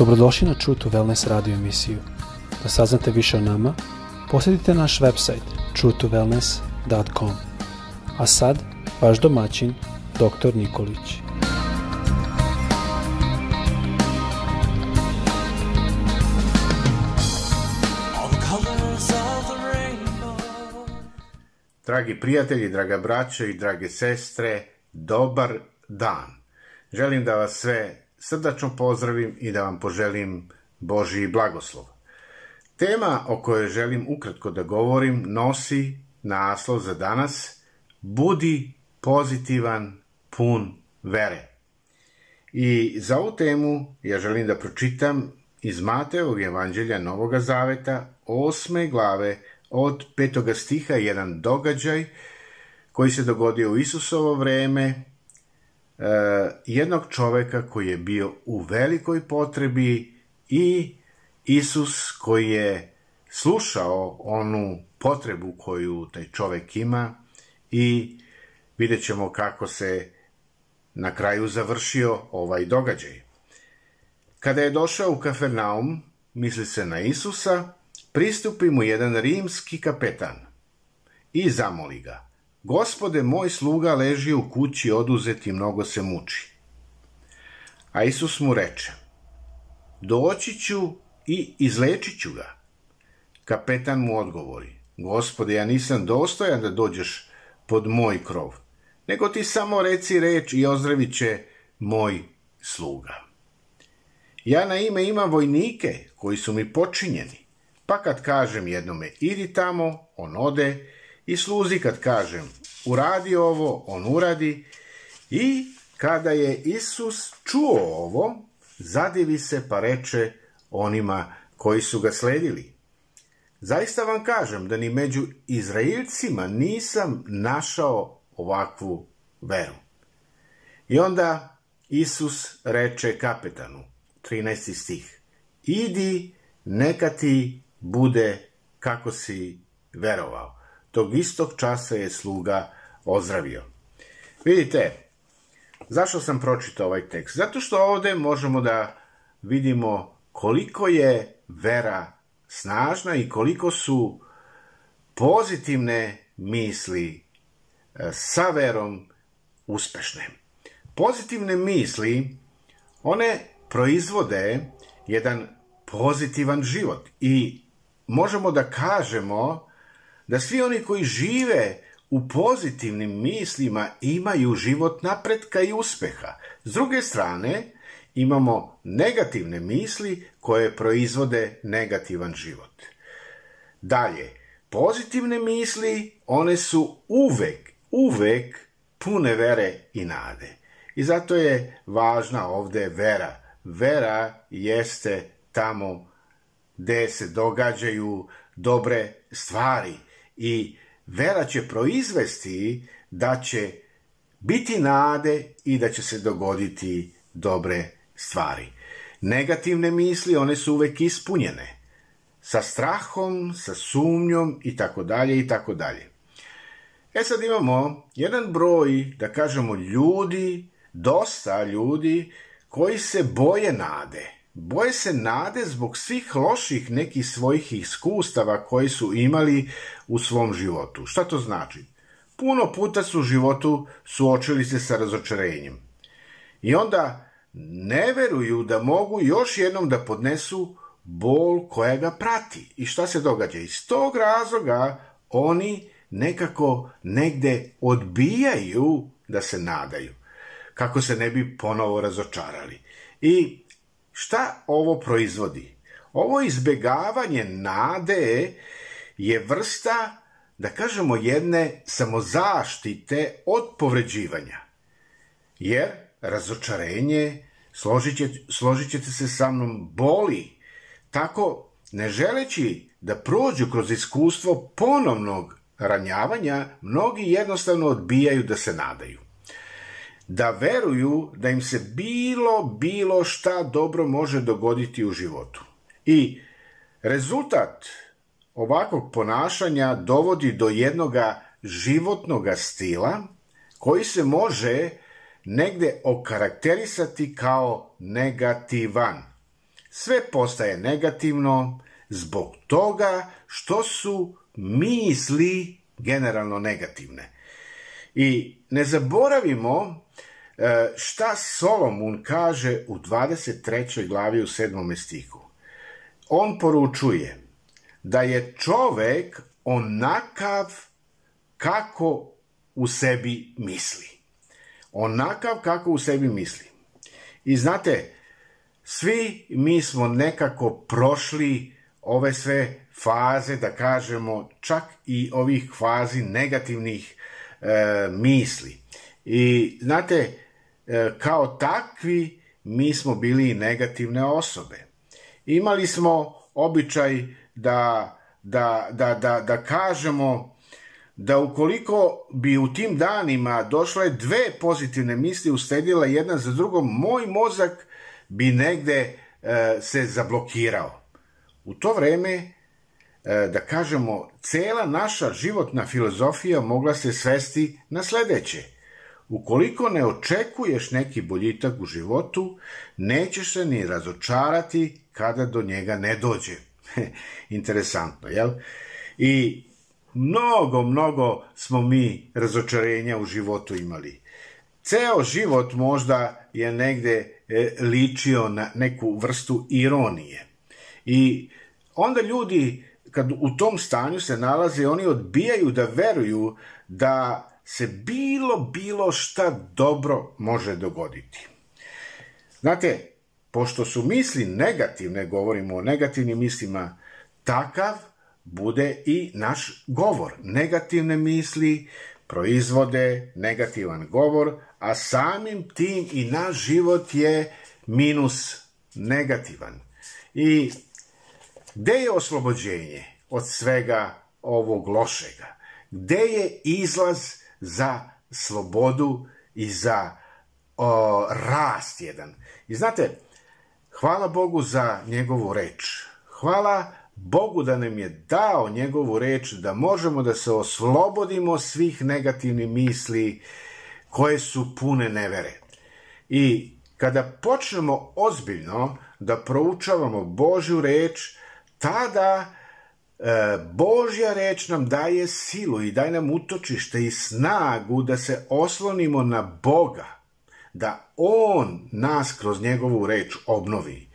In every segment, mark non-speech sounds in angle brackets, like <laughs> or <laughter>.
Dobrodošli na True to Wellness radio emisiju. Da saznate više o nama, posjetite naš website truetowellness.com. A sad, vaš domaćin, dr. Nikolić. Dragi prijatelji, draga braćo i drage sestre, dobar dan. Želim da vas sve srdačno pozdravim i da vam poželim Božiji blagoslov. Tema o kojoj želim ukratko da govorim nosi naslov za danas Budi pozitivan, pun vere. I za ovu temu ja želim da pročitam iz Mateovog evanđelja Novog Zaveta, osme glave, od petoga stiha, jedan događaj koji se dogodio u Isusovo vreme, jednog čoveka koji je bio u velikoj potrebi i Isus koji je slušao onu potrebu koju taj čovek ima i vidjet ćemo kako se na kraju završio ovaj događaj. Kada je došao u Kafernaum, misli se na Isusa, pristupi mu jedan rimski kapetan i zamoli ga – Gospode, moj sluga leži u kući oduzet i mnogo se muči. A Isus mu reče, doći ću i izlečit ću ga. Kapetan mu odgovori, gospode, ja nisam dostojan da dođeš pod moj krov, nego ti samo reci reč i ozdravit će moj sluga. Ja na ime imam vojnike koji su mi počinjeni, pa kad kažem jednome idi tamo, on ode i sluzi kad kažem uradi ovo, on uradi i kada je Isus čuo ovo, zadivi se pa reče onima koji su ga sledili. Zaista vam kažem da ni među Izraelcima nisam našao ovakvu veru. I onda Isus reče kapetanu, 13. stih, idi, neka ti bude kako si verovao tog istog časa je sluga ozdravio. Vidite, zašto sam pročitao ovaj tekst? Zato što ovde možemo da vidimo koliko je vera snažna i koliko su pozitivne misli e, sa verom uspešne. Pozitivne misli, one proizvode jedan pozitivan život i možemo da kažemo da svi oni koji žive u pozitivnim mislima imaju život napretka i uspeha. S druge strane, imamo negativne misli koje proizvode negativan život. Dalje, pozitivne misli, one su uvek, uvek pune vere i nade. I zato je važna ovde vera. Vera jeste tamo gde se događaju dobre stvari – i vera će proizvesti da će biti nade i da će se dogoditi dobre stvari. Negativne misli, one su uvek ispunjene. Sa strahom, sa sumnjom i tako dalje i tako dalje. E sad imamo jedan broj, da kažemo, ljudi, dosta ljudi koji se boje nade Boje se nade zbog svih loših nekih svojih iskustava koji su imali u svom životu. Šta to znači? Puno puta su u životu suočili se sa razočarenjem. I onda ne veruju da mogu još jednom da podnesu bol koja ga prati. I šta se događa? Iz tog razloga oni nekako negde odbijaju da se nadaju, kako se ne bi ponovo razočarali. I Šta ovo proizvodi? Ovo izbegavanje nade je vrsta, da kažemo, jedne samozaštite od povređivanja. Jer razočarenje, složit, će, složit ćete se sa mnom, boli. Tako, ne želeći da prođu kroz iskustvo ponovnog ranjavanja, mnogi jednostavno odbijaju da se nadaju da veruju da im se bilo, bilo šta dobro može dogoditi u životu. I rezultat ovakvog ponašanja dovodi do jednoga životnog stila koji se može negde okarakterisati kao negativan. sve postaje negativno zbog toga što su misli generalno negativne. I ne zaboravimo e, šta Solomon kaže u 23. glavi u 7. stihu. On poručuje da je čovek onakav kako u sebi misli. Onakav kako u sebi misli. I znate, svi mi smo nekako prošli ove sve faze, da kažemo, čak i ovih fazi negativnih e, misli. I znate, e, kao takvi mi smo bili negativne osobe. Imali smo običaj da, da, da, da, da kažemo da ukoliko bi u tim danima došle dve pozitivne misli usledile jedna za drugom, moj mozak bi negde e, se zablokirao. U to vreme, da kažemo, cela naša životna filozofija mogla se svesti na sledeće. Ukoliko ne očekuješ neki boljitak u životu, nećeš se ni razočarati kada do njega ne dođe. <laughs> Interesantno, jel? I mnogo, mnogo smo mi razočarenja u životu imali. Ceo život možda je negde e, ličio na neku vrstu ironije. I onda ljudi, kad u tom stanju se nalaze, oni odbijaju da veruju da se bilo, bilo šta dobro može dogoditi. Znate, pošto su misli negativne, govorimo o negativnim mislima, takav bude i naš govor. Negativne misli proizvode negativan govor, a samim tim i naš život je minus negativan. I gde je oslobođenje od svega ovog lošega? Gde je izlaz za slobodu i za o, rast jedan? I znate, hvala Bogu za njegovu reč. Hvala Bogu da nam je dao njegovu reč da možemo da se oslobodimo svih negativnih misli koje su pune nevere. I kada počnemo ozbiljno da proučavamo Božju reč, tada e, Božja reč nam daje silu i daje nam utočište i snagu da se oslonimo na Boga, da On nas kroz njegovu reč obnovi.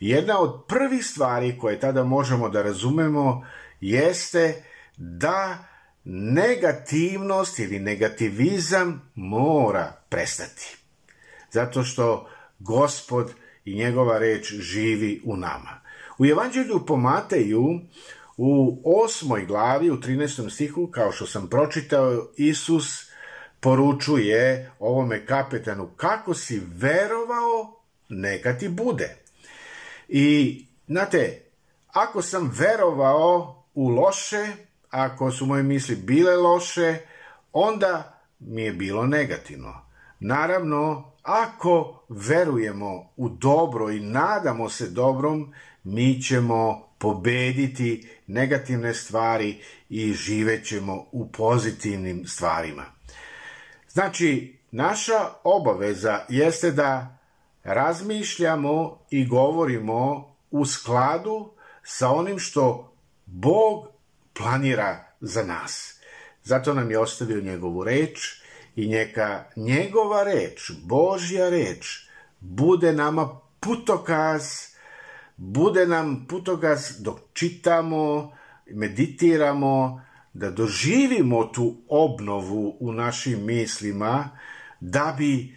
Jedna od prvih stvari koje tada možemo da razumemo jeste da negativnost ili negativizam mora prestati. Zato što gospod i njegova reč živi u nama. U Evanđelju po Mateju u osmoj glavi, u 13. stihu, kao što sam pročitao, Isus poručuje ovome kapetanu kako si verovao, neka ti bude. I, znate, ako sam verovao u loše, ako su moje misli bile loše, onda mi je bilo negativno. Naravno, ako verujemo u dobro i nadamo se dobrom, mi ćemo pobediti negativne stvari i živećemo u pozitivnim stvarima. Znači, naša obaveza jeste da razmišljamo i govorimo u skladu sa onim što Bog planira za nas. Zato nam je ostavio njegovu reč i neka njegova reč, Božja reč, bude nama putokaz, bude nam putokaz dok čitamo, meditiramo, da doživimo tu obnovu u našim mislima, da bi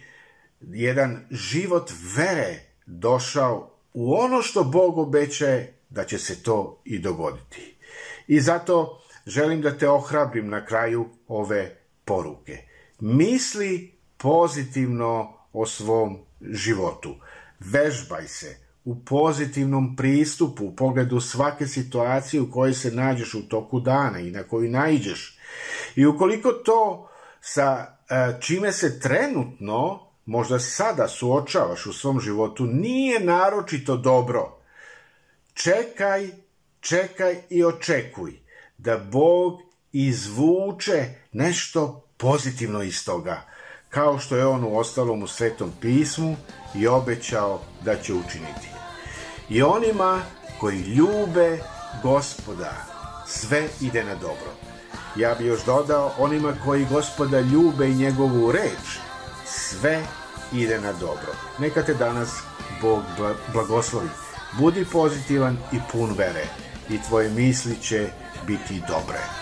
jedan život vere došao u ono što Bog obećaje da će se to i dogoditi. I zato želim da te ohrabrim na kraju ove poruke. Misli pozitivno o svom životu. Vežbaj se u pozitivnom pristupu u pogledu svake situacije u kojoj se nađeš u toku dana i na koju naiđeš. I ukoliko to sa e, čime se trenutno možda sada suočavaš u svom životu nije naročito dobro. Čekaj, čekaj i očekuj da Bog izvuče nešto pozitivno iz toga, kao što je on u ostalom u Svetom pismu i obećao da će učiniti. i onima koji ljube gospoda, sve ide na dobro. Ja bi još dodao onima koji gospoda ljube i njegovu reč, sve ide na dobro. Neka te danas Bog blagoslovi. Budi pozitivan i pun vere i tvoje misli će biti dobre.